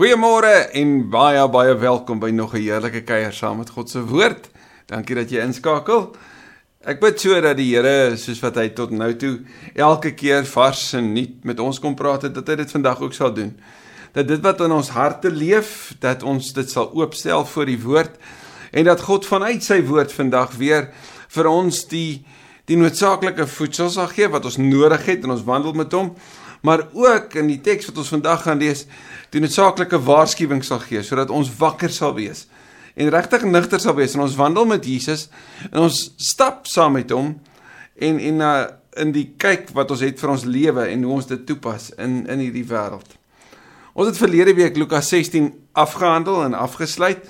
Goeiemôre en baie baie welkom by nog 'n heerlike kuier saam met God se woord. Dankie dat jy inskakel. Ek bid so dat die Here soos wat hy tot nou toe elke keer vars en nuut met ons kom praat het, dat hy dit vandag ook sal doen. Dat dit wat in ons harte leef, dat ons dit sal oopstel voor die woord en dat God vanuit sy woord vandag weer vir ons die die noodsaaklike voedsel sal gee wat ons nodig het in ons wandel met hom maar ook in die teks wat ons vandag gaan lees, die noodsaaklike waarskuwing sal gee sodat ons wakker sal wees en regtig nigter sal wees in ons wandel met Jesus en ons stap saam met hom en en uh, in die kyk wat ons het vir ons lewe en hoe ons dit toepas in in hierdie wêreld. Ons het verlede week Lukas 16 afgehandel en afgesluit.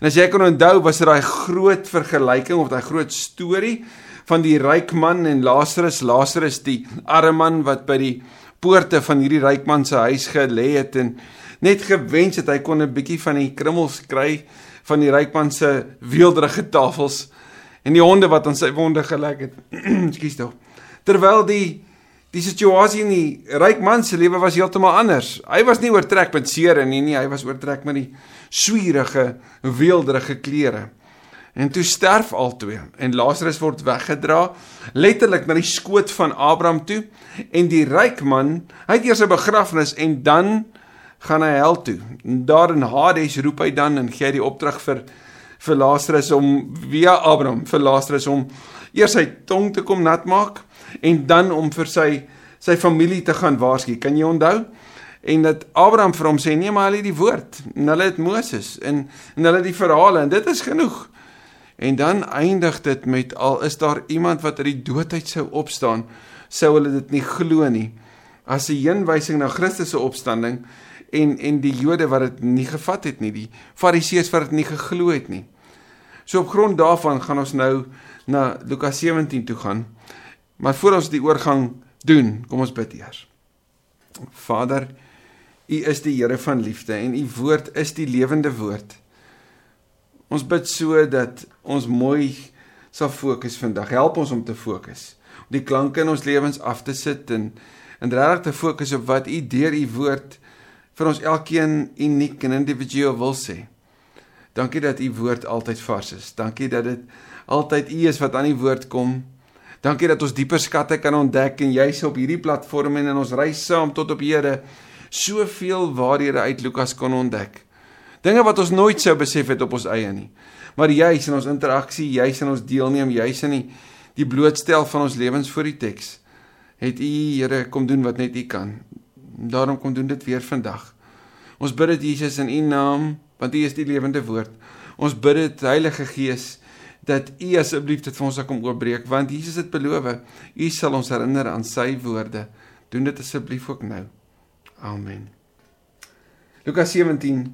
En as jy kan onthou, was dit daai groot vergelyking of daai groot storie van die ryk man en Lazarus, Lazarus die arme man wat by die poorte van hierdie ryk man se huis gelê het en net gewens het hy kon 'n bietjie van die krummels kry van die ryk man se weelderige tafels en die honde wat aan sy wonde gelek het. Ekskuus tog. Terwyl die die situasie in die ryk man se lewe was heeltemal anders. Hy was nie oortrek met seer en nie, nie, hy was oortrek met die swierige, weelderige klere. En toe sterf albei en Lazarus word weggedra letterlik na die skoot van Abraham toe en die ryk man, hy het eers 'n begrafnis en dan gaan hy hel toe. Daar in Hades roep hy dan en gee die opdrag vir vir Lazarus om via Abraham vir Lazarus om eers sy tong te kom nat maak en dan om vir sy sy familie te gaan waarsku. Kan jy onthou? En dat Abraham vir hom sê nee maar hulle het die woord en hulle het Moses en en hulle het die verhale en dit is genoeg. En dan eindig dit met al is daar iemand wat uit die doodheid sou opstaan, sou hulle dit nie glo nie. As 'n heenwysing na Christus se opstanding en en die Jode wat dit nie gevat het nie, die Fariseërs wat dit nie geglo het nie. So op grond daarvan gaan ons nou na Lukas 17 toe gaan. Maar voor ons die oorgang doen, kom ons bid eers. Vader, U is die Here van liefde en U woord is die lewende woord. Ons bid so dat ons mooi sal fokus vandag. Help ons om te fokus. Om die klanke in ons lewens af te sit en en regtig te fokus op wat U deur U woord vir ons elkeen uniek en individueel wil sê. Dankie dat U woord altyd vars is. Dankie dat dit altyd U is wat aan die woord kom. Dankie dat ons dieper skatte kan ontdek en jy's op hierdie platform en in ons reis saam tot op Here soveel waarhede uit Lukas kon ontdek. Dinge wat ons nooit sou besef het op ons eie nie. Maar juis in ons interaksie, juis in ons deelneem, juis in die die blootstel van ons lewens voor die teks, het U Here kom doen wat net U kan. Daarom kom doen dit weer vandag. Ons bid dit Jesus in U naam, want U is die lewende woord. Ons bid dit Heilige Gees dat U asseblief dit vir ons sal kom oopbreek, want Jesus het beloof, U sal ons herinner aan sy woorde. Doen dit asseblief ook nou. Amen. Lukas 17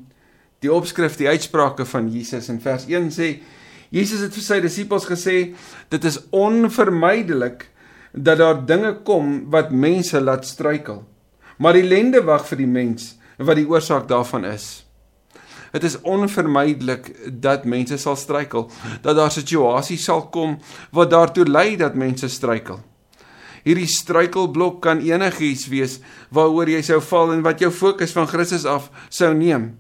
die opskrif, die uitsprake van Jesus in vers 1 sê Jesus het vir sy disippels gesê dit is onvermydelik dat daar dinge kom wat mense laat struikel. Maar die lende wag vir die mens wat die oorsaak daarvan is. Dit is onvermydelik dat mense sal struikel, dat daar situasies sal kom wat daartoe lei dat mense struikel. Hierdie struikelblok kan enigiets wees waaroor jy sou val en wat jou fokus van Christus af sou neem.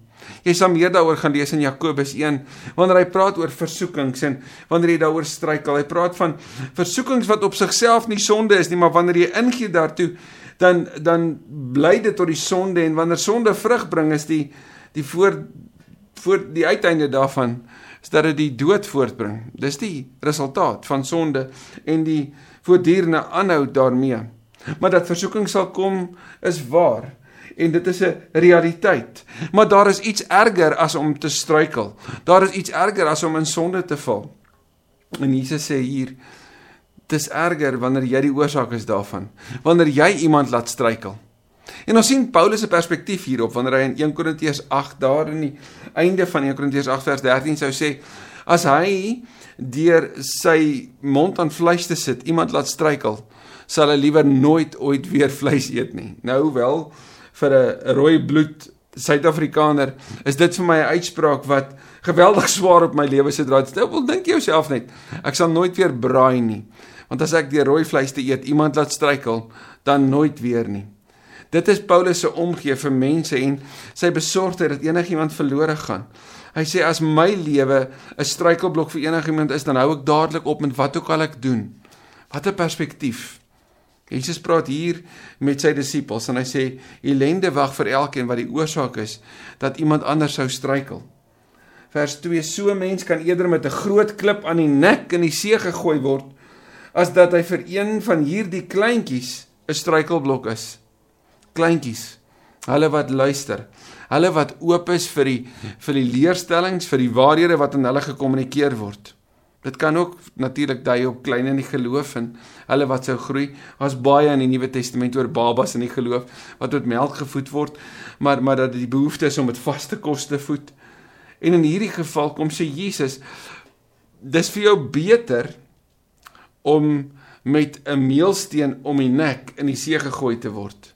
Jy sal meer daaroor gaan lees in Jakobus 1 wanneer hy praat oor versoekings en wanneer hy daaroor struikel. Hy praat van versoekings wat op sigself nie sonde is nie, maar wanneer jy ingee daartoe, dan dan bly dit tot die sonde en wanneer sonde vrug bring is die die voor voor die uiteinde daarvan is dat dit die dood voortbring. Dis die resultaat van sonde en die voortdurende aanhou daarmee. Maar dat versoeking sal kom is waar en dit is 'n realiteit. Maar daar is iets erger as om te struikel. Daar is iets erger as om in sonde te val. En Jesus sê hier dis erger wanneer jy die oorsaak is daarvan. Wanneer jy iemand laat struikel. En ons sien Paulus se perspektief hierop wanneer hy in 1 Korintiërs 8 daar in die einde van 1 Korintiërs 8 vers 13 sou sê as hy deur sy mond aan vleis te sit iemand laat struikel sal hy liewer nooit ooit weer vleis eet nie. Nou wel vir 'n rooi bloed Suid-Afrikaner, is dit vir my 'n uitspraak wat geweldig swaar op my lewe se draad stel. Wil dink jouself net, ek sal nooit weer braai nie. Want as ek die rooi vleis te eet iemand laat struikel, dan nooit weer nie. Dit is Paulus se omgee vir mense en sy besorgdheid dat enigiemand verlore gaan. Hy sê as my lewe 'n struikelblok vir enigiemand is, dan hou ek dadelik op met wat ook al ek doen. Wat 'n perspektief. Jesus praat hier met sy disippels en hy sê ellende wag vir elkeen wat die oorsaak is dat iemand anders sou struikel. Vers 2: So 'n mens kan eerder met 'n groot klip aan die nek in die see gegooi word as dat hy vir een van hierdie kleintjies 'n struikelblok is. Kleintjies, hulle wat luister, hulle wat oop is vir die vir die leerstellings, vir die waarhede wat aan hulle gekommunikeer word. Dit kan ook natuurlik dui op klein in die geloof en hulle wat sou groei. Daar's baie in die Nuwe Testament oor babas in die geloof wat met melk gevoed word, maar maar dat die behoefte is om met vaste kos te voed. En in hierdie geval kom sê Jesus, dis vir jou beter om met 'n meelsteen om die nek in die see gegooi te word.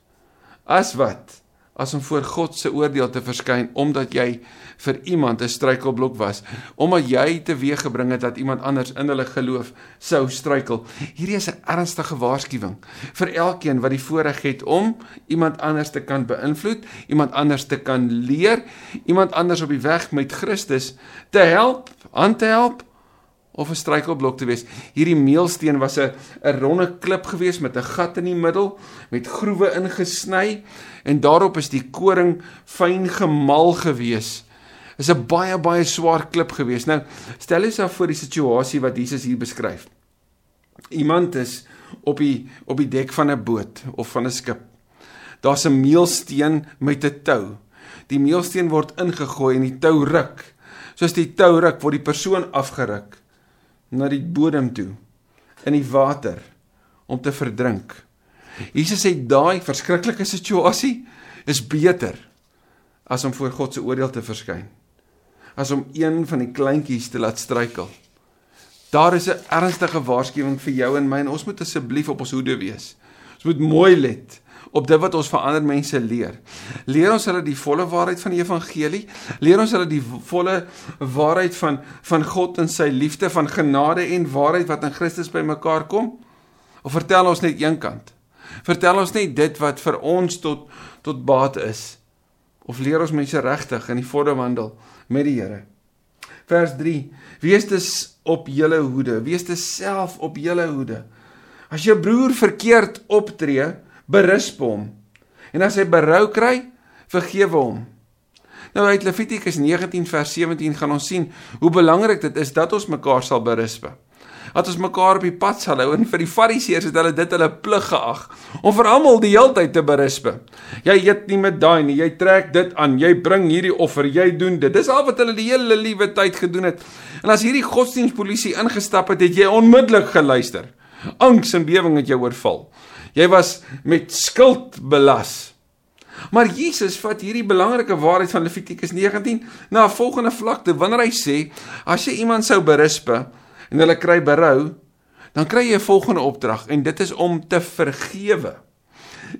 As wat? As om voor God se oordeel te verskyn omdat jy vir iemand 'n struikelblok was, omdat jy teweeggebring het dat iemand anders in hulle geloof sou struikel. Hierdie is 'n ernstige waarskuwing vir elkeen wat die voorreg het om iemand anders te kan beïnvloed, iemand anders te kan leer, iemand anders op die weg met Christus te help, aan te help of 'n struikelblok te wees. Hierdie meelsteen was 'n 'n ronde klip gewees met 'n gat in die middel met groewe ingesny en daarop is die koring fyn gemal gewees. Is 'n baie baie swaar klip gewees. Nou, stel jouself voor die situasie wat Jesus hier beskryf. Iemand is op die op die dek van 'n boot of van 'n skip. Daar's 'n meelsteen met 'n tou. Die meelsteen word ingegooi en die tou ruk. Soos die tou ruk, word die persoon afgeruk na die bodem toe in die water om te verdrink. Jesus sê daai verskriklike situasie is beter as om voor God se oordeel te verskyn. As om een van die kleintjies te laat struikel. Daar is 'n ernstige waarskuwing vir jou en my en ons moet asseblief op ons hoede wees. Ons moet mooi let op dit wat ons vir ander mense leer. Leer ons hulle die volle waarheid van die evangelie? Leer ons hulle die volle waarheid van van God en sy liefde van genade en waarheid wat in Christus bymekaar kom? Of vertel ons net een kant? Vertel ons net dit wat vir ons tot tot baat is? Of leer ons mense regtig in die volle wandel met die Here? Vers 3: Wees dus op julle hoede, wees dus self op julle hoede. As jou broer verkeerd optree, berisp hom. En as hy berou kry, vergewe hom. Nou uit Levitikus 19 vers 17 gaan ons sien hoe belangrik dit is dat ons mekaar sal berisp. Dat ons mekaar op die pad sal hou en vir die Fariseërs het hulle dit hulle plig geag om vir almal die heeltyd te berisp. Jy eet nie met daai nie, jy trek dit aan, jy bring hierdie offer, jy doen dit. Dis al wat hulle die hele liewe tyd gedoen het. En as hierdie godsdienstpolisie ingestap het, het jy onmiddellik geluister. Angs en bewering het jou oorval. Jy was met skuld belas. Maar Jesus vat hierdie belangrike waarheid van Levitikus 19 na 'n volgende vlakte wanneer hy sê as jy iemand sou berisp en hulle kry berou, dan kry jy 'n volgende opdrag en dit is om te vergewe.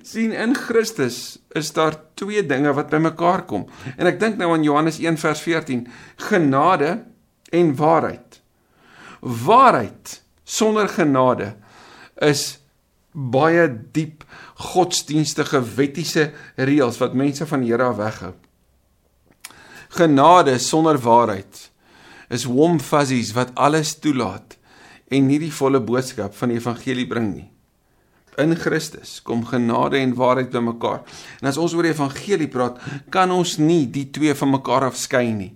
sien in Christus is daar twee dinge wat bymekaar kom. En ek dink nou aan Johannes 1 vers 14, genade en waarheid. Waarheid sonder genade is baie diep godsdienstige wettiese reëls wat mense van die Here af weghou. Genade sonder waarheid is warm fuzzies wat alles toelaat en nie die volle boodskap van die evangelie bring nie. In Christus kom genade en waarheid bymekaar. En as ons oor die evangelie praat, kan ons nie die twee van mekaar afskei nie.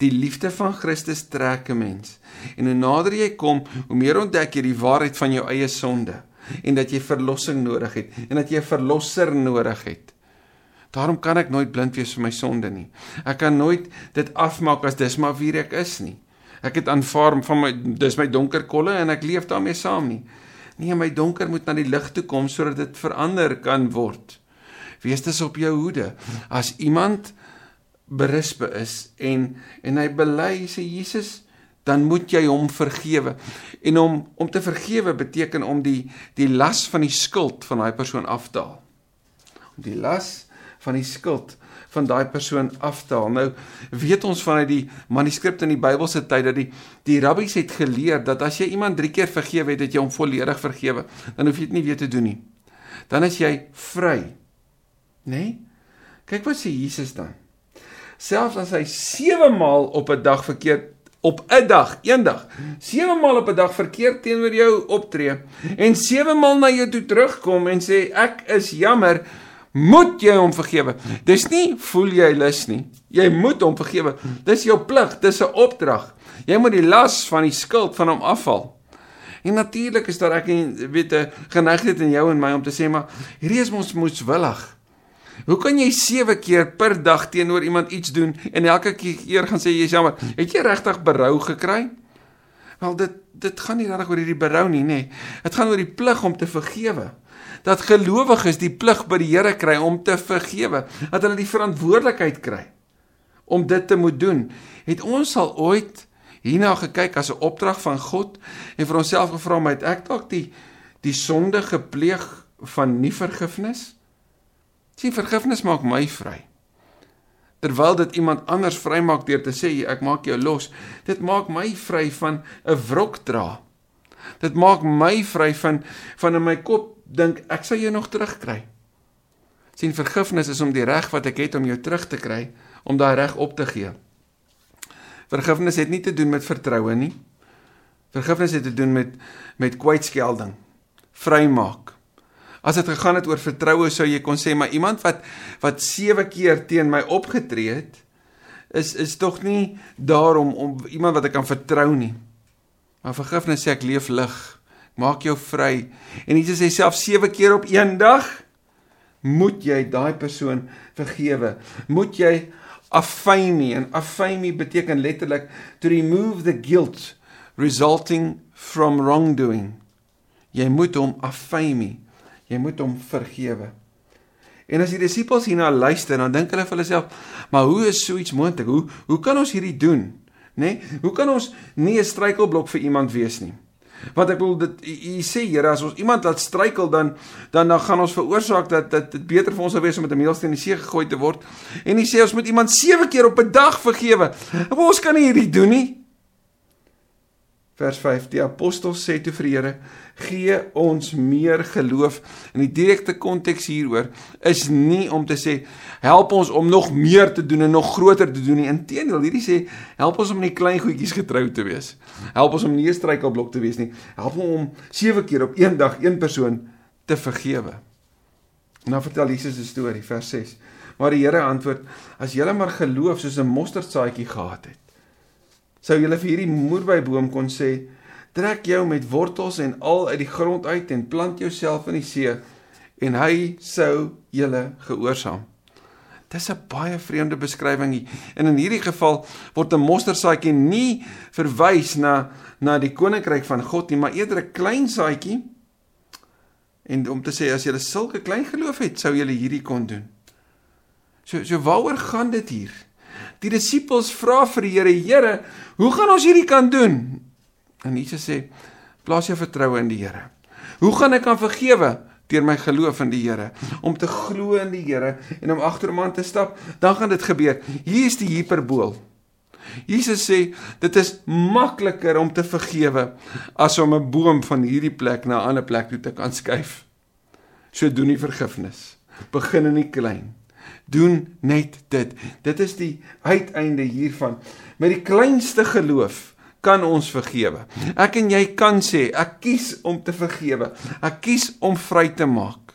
Die liefde van Christus trek 'n mens. En hoe nader jy kom, hoe meer ontdek jy die waarheid van jou eie sonde en dat jy verlossing nodig het en dat jy 'n verlosser nodig het. Daarom kan ek nooit blind wees vir my sonde nie. Ek kan nooit dit afmaak as dis maar wie ek is nie. Ek het aanvaar van my dis my donker kolle en ek leef daarmee saam nie. Nee, my donker moet na die lig toe kom sodat dit verander kan word. Wees dus op jou hoede. As iemand berispe is en en hy bely sê Jesus dan moet jy hom vergewe. En om om te vergewe beteken om die die las van die skuld van daai persoon af te haal. Om die las van die skuld van daai persoon af te haal. Nou weet ons vanuit die manuskripte in die Bybelse tyd dat die die rabbies het geleer dat as jy iemand 3 keer vergewe het, dat jy hom volledig vergewe, dan hoef jy dit nie weer te doen nie. Dan is jy vry Nê? Nee? Kyk wat sê Jesus dan. Selfs as hy 7 maal op 'n dag verkeerd op 'n dag, eendag, 7 maal op 'n dag verkeerd teenoor jou optree en 7 maal na jou toe terugkom en sê ek is jammer, moet jy hom vergewe. Dis nie voel jy lus nie. Jy moet hom vergewe. Dis jou plig, dis 'n opdrag. Jy moet die las van die skuld van hom afhaal. En natuurlik is daar ek weet 'n geneigtheid in jou en my om te sê maar hierdie is ons moeswillig. Hoe kan jy 7 keer per dag teenoor iemand iets doen en elke keer gaan sê jy's jammer? Het jy regtig berou gekry? Wel dit dit gaan nie regtig oor hierdie berou nie, nê. Nee. Dit gaan oor die plig om te vergewe. Dat gelowiges die plig by die Here kry om te vergewe, dat hulle die verantwoordelikheid kry om dit te moet doen. Het ons al ooit hierna gekyk as 'n opdrag van God en vir onsself gevra om uit ek dalk die die sonde gepleeg van nie vergifnis? Sien vergifnis maak my vry. Terwyl dit iemand anders vrymaak deur te sê ek maak jou los, dit maak my vry van 'n wrok dra. Dit maak my vry van van in my kop dink ek sal jou nog terugkry. Sien vergifnis is om die reg wat ek het om jou terug te kry, om daai reg op te gee. Vergifnis het nie te doen met vertroue nie. Vergifnis het te doen met met kwytskelding, vrymaak. As dit gegaan het oor vertroue, sou jy kon sê maar iemand wat wat 7 keer teen my opgetree het, is is tog nie daarom om iemand wat ek kan vertrou nie. Maar vergifnis sê ek leef lig, maak jou vry. En Jesus sê self 7 keer op een dag moet jy daai persoon vergewe. Moet jy affaimi en affaimi beteken letterlik to remove the guilt resulting from wrongdoing. Jy moet hom affaimi. Jy moet hom vergewe. En as die disippels hierna luister, dan dink hulle vir hulle self, maar hoe is so iets moontlik? Hoe hoe kan ons hierdie doen? Nê? Nee? Hoe kan ons nie 'n struikelblok vir iemand wees nie? Want ek bedoel dit u sê Here as ons iemand laat struikel dan dan dan gaan ons veroorsaak dat dat dit beter vir ons sou wees om met 'n meelsteen in die see gegooi te word. En u sê ons moet iemand 7 keer op 'n dag vergewe. Maar ons kan nie hierdie doen nie. Vers 5: Die apostel sê toe vir die Here: "Gee ons meer geloof." In die direkte konteks hieroor is nie om te sê help ons om nog meer te doen en nog groter te doen nie. Inteendeel, hierdie sê help ons om in die klein goedjies getrou te wees. Help ons om nie 'n struikelblok te wees nie. Help ons om 7 keer op een dag een persoon te vergewe. Nou vertel Jesus 'n storie, vers 6. Maar die Here antwoord: "As julle maar geloof soos 'n mosterdsaadjie gehad het, sou jy vir hierdie moerbyboom kon sê trek jou met wortels en al uit die grond uit en plant jouself in die see en hy sou julle gehoorsaam. Dis 'n baie vreemde beskrywing hier. En in hierdie geval word 'n mosterdsaadjie nie verwys na na die koninkryk van God nie, maar eerder 'n klein saadjie. En om te sê as jy sulke klein geloof het, sou jy hierdie kon doen. So so waaroor gaan dit hier? Die disippels vra vir die Here: "Here, hoe gaan ons hierdie kan doen?" En Jesus sê: "Plaas jou vertroue in die Here. Hoe gaan ek kan vergewe deur my geloof in die Here, om te glo in die Here en om agter hom aan te stap, dan gaan dit gebeur. Hier is die hiperbool. Jesus sê dit is makliker om te vergewe as om 'n boom van hierdie plek na 'n ander plek toe te kan skuif. So doen nie vergifnis. Begin in die klein doen net dit. Dit is die uiteinde hiervan. Met die kleinste geloof kan ons vergewe. Ek en jy kan sê, ek kies om te vergewe. Ek kies om vry te maak.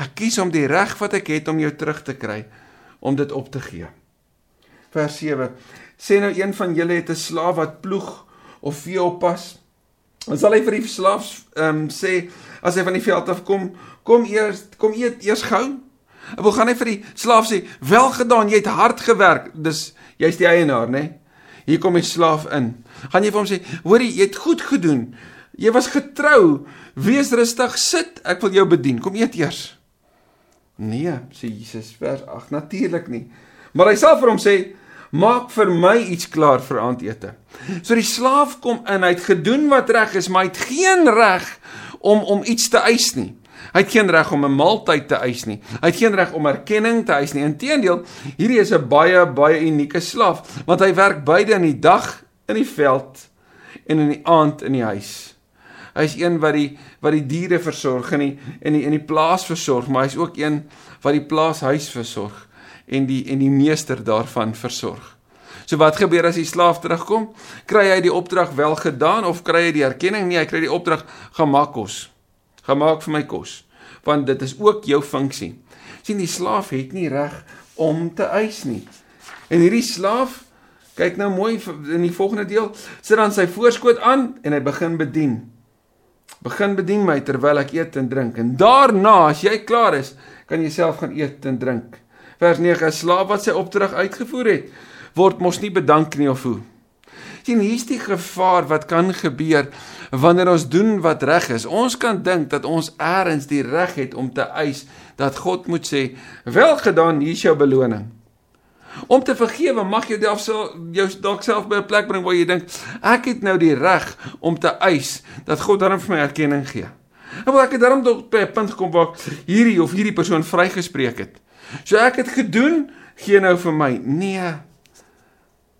Ek kies om die reg wat ek het om jou terug te kry, om dit op te gee. Vers 7. Sê nou een van julle het 'n slaaf wat ploeg of vee oppas. Dan sal hy vir die slaaf ehm um, sê as hy van die veld af kom, kom eers kom eet eers gou Ek wil gaan net vir die slaaf sê, "Wel gedaan, jy het hard gewerk." Dis jy's die eienaar, né? Hier kom die slaaf in. Gaan jy vir hom sê, "Hoorie, jy het goed gedoen. Jy was getrou. Wees rustig, sit. Ek wil jou bedien. Kom eet eers." Nee, sê Jesus vers 8, natuurlik nie. Maar hy sal vir hom sê, "Maak vir my iets klaar vir aandete." So die slaaf kom in, hy het gedoen wat reg is, maar hy het geen reg om om iets te eis nie. Hy het geen reg om 'n maaltyd te eis nie. Hy het geen reg om erkenning te eis nie. Inteendeel, hierdie is 'n baie baie unieke slaaf, want hy werk beide in die dag in die veld en in die aand in die huis. Hy's een wat die wat die diere versorg en die in die in die plaas versorg, maar hy's ook een wat die plaashuis versorg en die en die meester daarvan versorg. So wat gebeur as die slaaf terugkom? Kry hy die opdrag wel gedaan of kry hy die erkenning? Nee, hy kry die opdrag gaan maak kos. Gaan maak vir my kos. Want dit is ook jou funksie. sien die slaaf het nie reg om te eis nie. En hierdie slaaf kyk nou mooi in die volgende deel, sit dan sy voorskoot aan en hy begin bedien. Begin bedien my terwyl ek eet en drink. En daarna, as jy klaar is, kan jy self gaan eet en drink. Vers 9: 'n Slaaf wat sy opdrag uitgevoer het, word mos nie bedank nie of hoe. Sien, hier's die gevaar wat kan gebeur wanneer ons doen wat reg is. Ons kan dink dat ons eers die reg het om te eis dat God moet sê, "Wel gedaan, hier is jou beloning." Om te vergewe mag jy dalk self jou dalk self by 'n plek bring waar jy dink, "Ek het nou die reg om te eis dat God dan vir my erkenning gee." En wat ek het daarom tot by 'n punt gekom waar hierdie of hierdie persoon vrygespreek het. So ek het gedoen, gee nou vir my. Nee.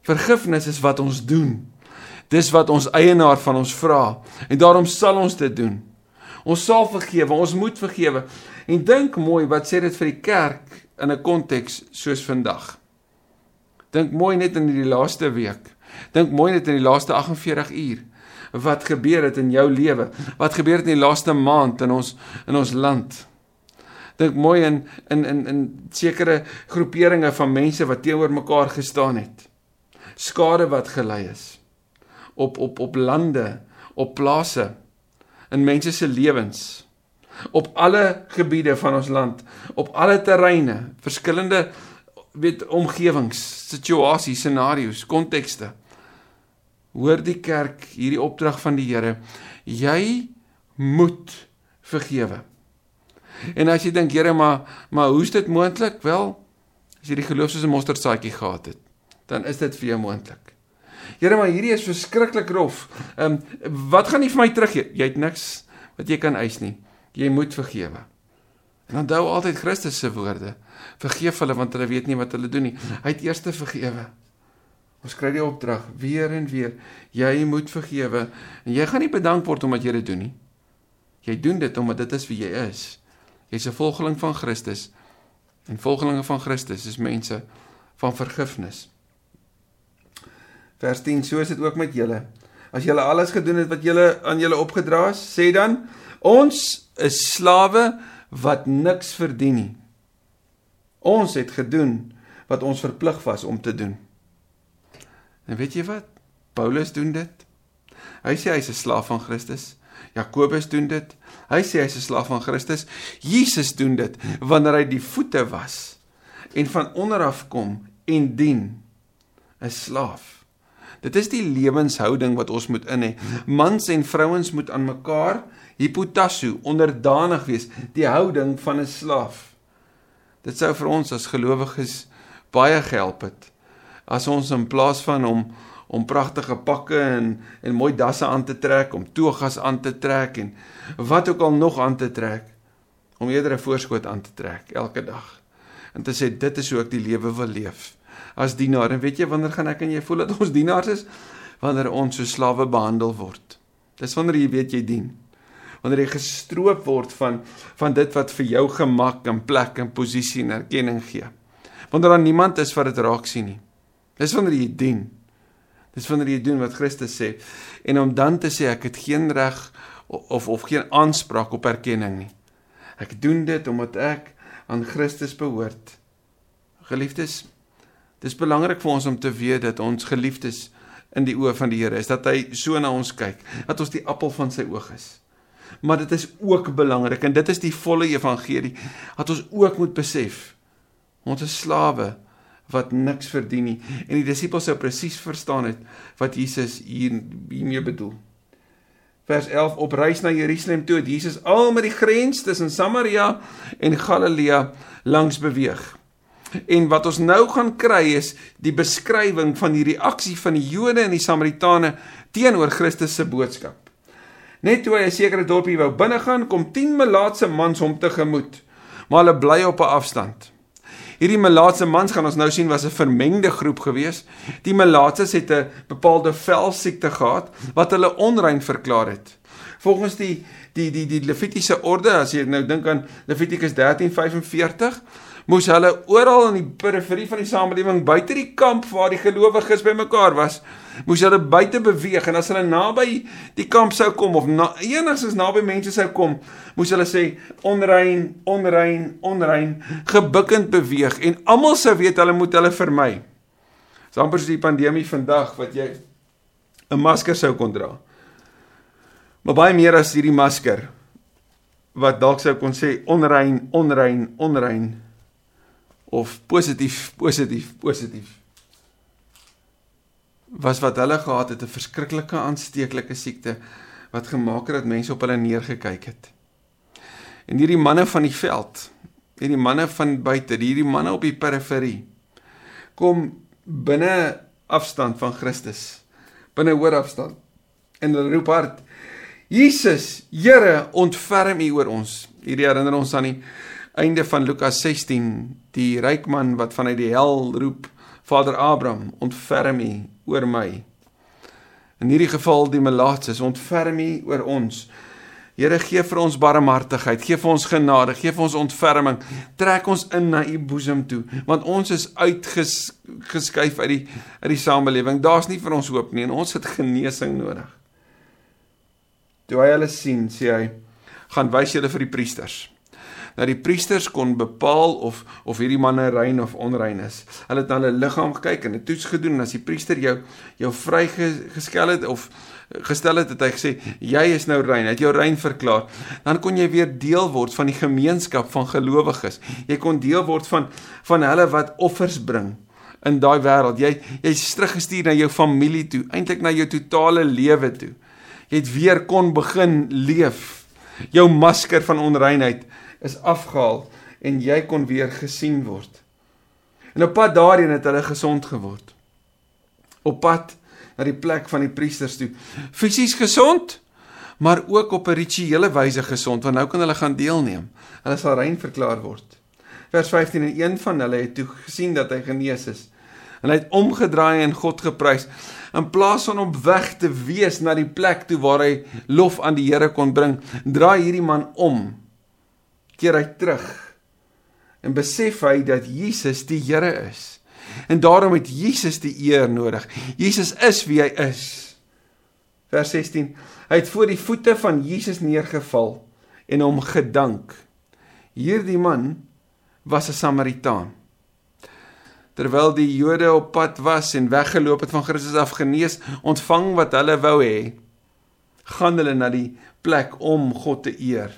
Vergifnis is wat ons doen. Dis wat ons eienaar van ons vra en daarom sal ons dit doen. Ons sal vergewe, ons moet vergewe. En dink mooi wat sê dit vir die kerk in 'n konteks soos vandag. Dink mooi net in die laaste week. Dink mooi net in die laaste 48 uur. Wat gebeur het in jou lewe? Wat gebeur het in die laaste maand in ons in ons land? Dink mooi in in in in sekere groeperinge van mense wat teenoor mekaar gestaan het skade wat gelei is op op op lande, op plase, in mense se lewens, op alle gebiede van ons land, op alle terreine, verskillende weet omgewings, situasies, scenario's, kontekste. Hoor die kerk hierdie opdrag van die Here, jy moet vergewe. En as jy dink, Here, maar maar hoe is dit moontlik? Wel, as jy die geloof soos 'n mosterdsaadjie gehad het, dan is dit vir jou moontlik. Here, maar hierdie is verskriklik rof. Ehm um, wat gaan nie vir my teruggee? Jy het niks wat jy kan eis nie. Jy moet vergewe. En onthou altyd Christus se woorde. Vergeef hulle want hulle weet nie wat hulle doen nie. Hy het eers te vergewe. Ons kry die opdrag weer en weer. Jy moet vergewe en jy gaan nie bedank word omdat jy dit doen nie. Jy doen dit omdat dit is wie jy is. Jy's 'n volgeling van Christus. En volgelinge van Christus is mense van vergifnis. Vers 10: So is dit ook met julle. As julle alles gedoen het wat julle aan julle opgedra is, sê dan: Ons is slawe wat niks verdien nie. Ons het gedoen wat ons verplig was om te doen. En weet jy wat? Paulus doen dit. Hy sê hy's 'n slaaf van Christus. Jakobus doen dit. Hy sê hy's 'n slaaf van Christus. Jesus doen dit wanneer hy die voete was en van onder af kom en dien 'n slaaf. Dit is die lewenshouding wat ons moet in hê. Mans en vrouens moet aan mekaar hipotasso onderdanig wees, die houding van 'n slaaf. Dit sou vir ons as gelowiges baie gehelp het as ons in plaas van om om pragtige pakke en en mooi dasse aan te trek, om togas aan te trek en wat ook al nog aan te trek, om eerder 'n voorskoot aan te trek elke dag en te sê dit is hoe ek die lewe wil leef as dienaar. En weet jy wanneer gaan ek en jy voel dat ons dienaars is? Wanneer ons so slawe behandel word. Dis wanneer jy weet jy dien. Wanneer jy gestroop word van van dit wat vir jou gemak en plek en posisie en erkenning gee. Wanneer daar niemand is wat dit raak sien nie. Dis wanneer jy dien. Dis wanneer jy doen wat Christus sê en om dan te sê ek het geen reg of of geen aanspraak op erkenning nie. Ek doen dit omdat ek aan Christus behoort. Geliefdes, Dis belangrik vir ons om te weet dat ons geliefdes in die oë van die Here is, dat hy so na ons kyk, dat ons die appel van sy oog is. Maar dit is ook belangrik en dit is die volle evangelie dat ons ook moet besef ons is slawe wat niks verdien nie en die disippels sou presies verstaan het wat Jesus hier hiermee bedoel. Vers 11 op reis na Jerusalem toe het Jesus al met die grens tussen Samaria en Galilea langs beweeg. En wat ons nou gaan kry is die beskrywing van die reaksie van die Jode en die Samaritane teenoor Christus se boodskap. Net toe hy 'n sekere dorpie wou binnegaan, kom 10 melaatse mans hom tegemoet, maar hulle bly op 'n afstand. Hierdie melaatse mans gaan ons nou sien was 'n vermengde groep gewees. Die melaatses het 'n bepaalde velsiekte gehad wat hulle onrein verklaar het. volgens die die die die Levitiese orde as jy nou dink aan Levitikus 13:45 moes hulle oral in die periferie van die samelewing buite die kamp waar die gelowiges bymekaar was moes hulle buite beweeg. En as hulle naby die kamp sou kom of na, enigstens naby mense sou kom moes hulle sê onrein onrein onrein gebukkend beweeg. En almal sou weet hulle moet hulle vermy. Dis amper so die pandemie vandag wat jy 'n masker sou kon dra. Maar baie meer as hierdie masker wat dalk sou kon sê onrein, onrein, onrein of positief, positief, positief. Was wat hulle gehad het 'n verskriklike aansteeklike siekte wat gemaak het dat mense op hulle neergekyk het. En hierdie manne van die veld, hierdie manne van buite, hierdie manne op die periferie kom binne afstand van Christus. Binne hoër afstand. En hulle roep hard: Jesus, Here, ontferm U oor ons. Hierdie herinner ons aan die einde van Lukas 16, die ryk man wat vanuit die hel roep: Vader Abraham, ontferm U oor my. In hierdie geval die melaatses, ontferm U oor ons. Here gee vir ons barmhartigheid, gee vir ons genade, gee vir ons ontferming. Trek ons in na u boesem toe, want ons is uitgeskuif uit die uit die samelewing. Daar's nie vir ons hoop nie en ons het genesing nodig. Toe hy hulle sien, sê hy: "Gaan wys julle vir die priesters." Dat die priesters kon bepaal of of hierdie manne rein of onrein is. Hulle het na hulle liggaam gekyk en 'n toets gedoen en as die priester jou jou vrygeskel het of gestel het het hy gesê jy is nou rein, het jou rein verklaar. Dan kon jy weer deel word van die gemeenskap van gelowiges. Jy kon deel word van van hulle wat offers bring in daai wêreld. Jy jy's teruggestuur na jou familie toe, eintlik na jou totale lewe toe. Jy het weer kon begin leef. Jou masker van onreinheid is afgehaal en jy kon weer gesien word. En op pad daarheen het hulle gesond geword. Op pad na die plek van die priesters toe. Fisies gesond, maar ook op 'n rituele wyse gesond want nou kan hulle gaan deelneem. Hulle sal rein verklaar word. Vers 15 en een van hulle het toe gesien dat hy genees is. En hy het omgedraai en God geprys. In plaas van op weg te wees na die plek toe waar hy lof aan die Here kon bring, draai hierdie man om keer hy terug en besef hy dat Jesus die Here is. En daarom het Jesus die eer nodig. Jesus is wie hy is. Vers 16. Hy het voor die voete van Jesus neergeval en hom gedank. Hierdie man was 'n Samaritaan. Terwyl die Jode op pad was en weggeloop het van Christus af genees, ontvang wat hulle wou hê, gaan hulle na die plek om God te eer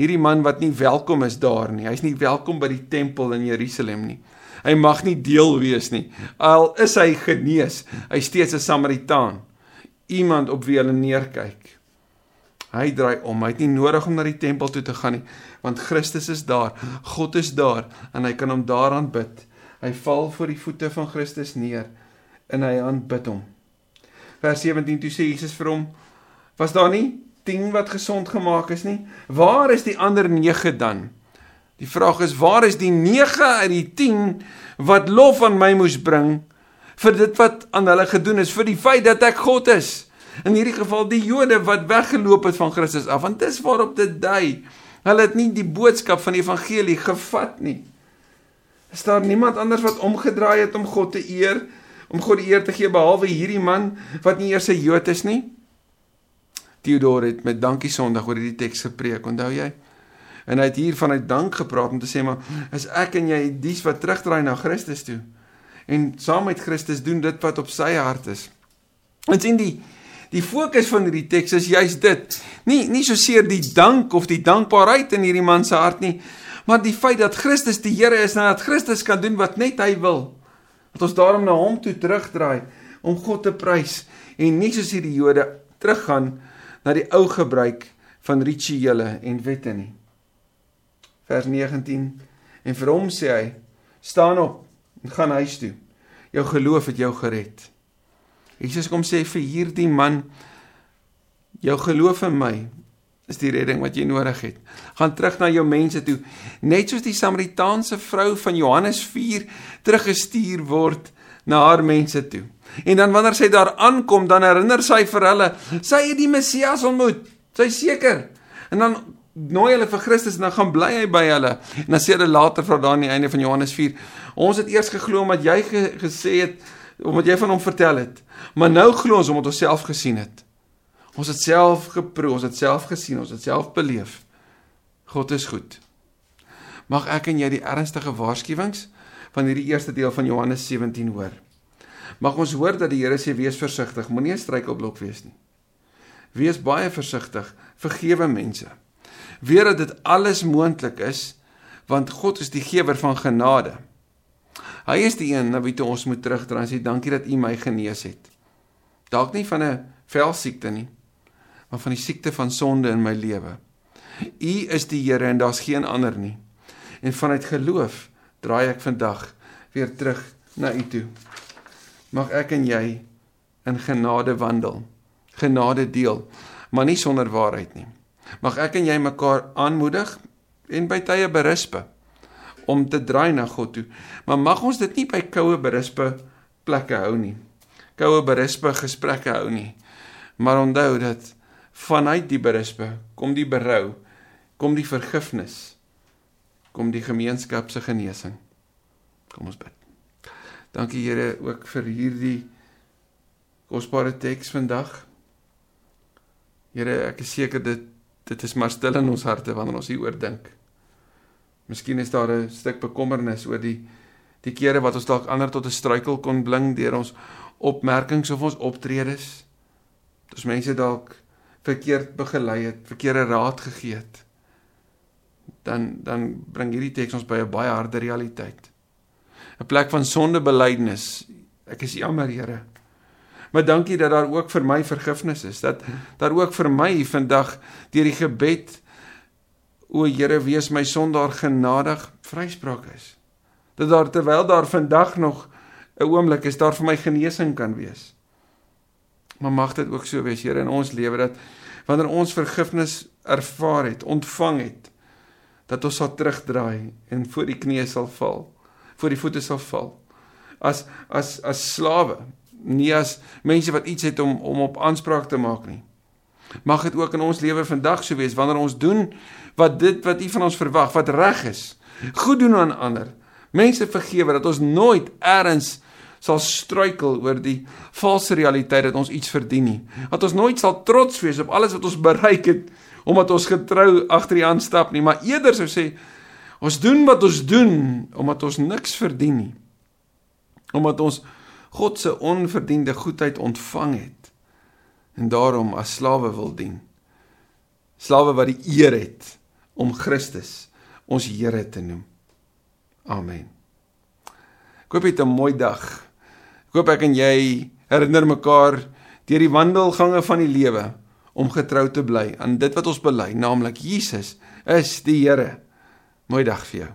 hierdie man wat nie welkom is daar nie. Hy's nie welkom by die tempel in Jerusalem nie. Hy mag nie deel wees nie. Al is hy genees, hy steeds 'n Samaritaan. Iemand op wie hulle neerkyk. Hy draai om. Hy het nie nodig om na die tempel toe te gaan nie, want Christus is daar. God is daar en hy kan hom daaraan bid. Hy val voor die voete van Christus neer en hy aanbid hom. Vers 17 toe sê Jesus vir hom: "Was daar nie 10 wat gesond gemaak is nie? Waar is die ander 9 dan? Die vraag is waar is die 9 uit die 10 wat lof aan my moes bring vir dit wat aan hulle gedoen is vir die feit dat ek God is? In hierdie geval die Jode wat weggeloop het van Christus af, want dis waarop dit dui. Hulle het nie die boodskap van die evangelie gevat nie. Is daar niemand anders wat omgedraai het om God te eer, om God die eer te gee behalwe hierdie man wat nie eers 'n Jood is nie? Theodor het met dankie Sondag oor hierdie teks gepreek, onthou jy? En hy het hier vanuit dank gepraat om te sê maar is ek en jy dies wat terugdraai na Christus toe en saam met Christus doen dit wat op sy hart is. Ons sien die die fokus van hierdie teks is juis dit. Nie nie so seer die dank of die dankbaarheid in hierdie man se hart nie, maar die feit dat Christus die Here is en dat Christus kan doen wat net hy wil. Dat ons daarom na hom toe terugdraai om God te prys en nie soos hierdie Jode teruggaan na die ou gebruik van rituele en wette nie. Vers 19 en vir hom sê hy: "Staan op en gaan huis toe. Jou geloof het jou gered." Jesus kom sê vir hierdie man: "Jou geloof in my is die redding wat jy nodig het. Gaan terug na jou mense toe, net soos die Samaritaanse vrou van Johannes 4 teruggestuur word na haar mense toe. En dan wanneer sy daar aankom, dan herinner sy vir hulle, sy het die Messias ontmoet. Sy seker. En dan nooi hulle vir Christus en dan gaan bly hy by hulle. En dan sê hulle later vir daar aan die einde van Johannes 4, ons het eers geglo omdat jy ge gesê het omdat jy van hom vertel het. Maar nou glo ons omdat ons self gesien het. Ons het self geproe, ons het self gesien, ons het self beleef. God is goed. Mag ek en jy die ernstige waarskuwings van hierdie eerste deel van Johannes 17 hoor. Mag ons hoor dat die Here sê wees versigtig, moenie 'n struikelblok wees nie. Wees baie versigtig, vergewe mense. Weet dat dit alles moontlik is want God is die gewer van genade. Hy is die een na wie toe ons moet terugdraai en sê dankie dat U my genees het. Dalk nie van 'n velsiekte nie, maar van die siekte van sonde in my lewe. U is die Here en daar's geen ander nie. En vanuit geloof draai ek vandag weer terug na U toe. Mag ek en jy in genade wandel, genade deel, maar nie sonder waarheid nie. Mag ek en jy mekaar aanmoedig en by tye berispe om te draai na God toe. Maar mag ons dit nie by koue berispe plekke hou nie. Koue berispe gesprekke hou nie. Maar onthou dat vanuit die berispe kom die berou, kom die vergifnis, kom die gemeenskap se genesing. Kom ons bid. Dankie Here ook vir hierdie kosbare teks vandag. Here, ek is seker dit dit is maar stil in ons harte wanneer ons hieroor dink. Miskien is daar 'n stuk bekommernis oor die die kere wat ons dalk ander tot 'n struikel kon bring deur ons opmerkings of ons optredes. Dis mense dalk verkeerd begelei het, verkeerde raad gegee het. Dan dan bring hierdie teks ons by 'n baie harde realiteit. 'n Plek van sondebelydenis. Ek is jammer, Here. Maar dankie dat daar ook vir my vergifnis is. Dat daar ook vir my vandag deur die gebed o Here wees my sondaar genadig vryspraak is. Dat daar terwyl daar vandag nog 'n oomblik is daar vir my genesing kan wees. Maar mag dit ook so wees Here in ons lewe dat wanneer ons vergifnis ervaar het, ontvang het, dat ons sal terugdraai en voor die knieë sal val, voor die voete sal val. As as as slawe nie as mense wat iets het om om op aanspraak te maak nie. Mag dit ook in ons lewe vandag so wees wanneer ons doen wat dit wat U van ons verwag, wat reg is. Goed doen aan ander. Mense vergewe dat ons nooit eers sal struikel oor die valse realiteit dat ons iets verdien nie. Dat ons nooit sal trots wees op alles wat ons bereik het omdat ons getrou agter U aanstap nie, maar eerder sou sê ons doen wat ons doen omdat ons niks verdien nie. Omdat ons God se onverdiende goedheid ontvang het en daarom as slawe wil dien. Slawe wat die eer het om Christus ons Here te noem. Amen. Ek hoop jy het 'n mooi dag. Ek hoop ek en jy herinner mekaar deur die wandelgange van die lewe om getrou te bly aan dit wat ons bely, naamlik Jesus is die Here. Mooi dag vir jou.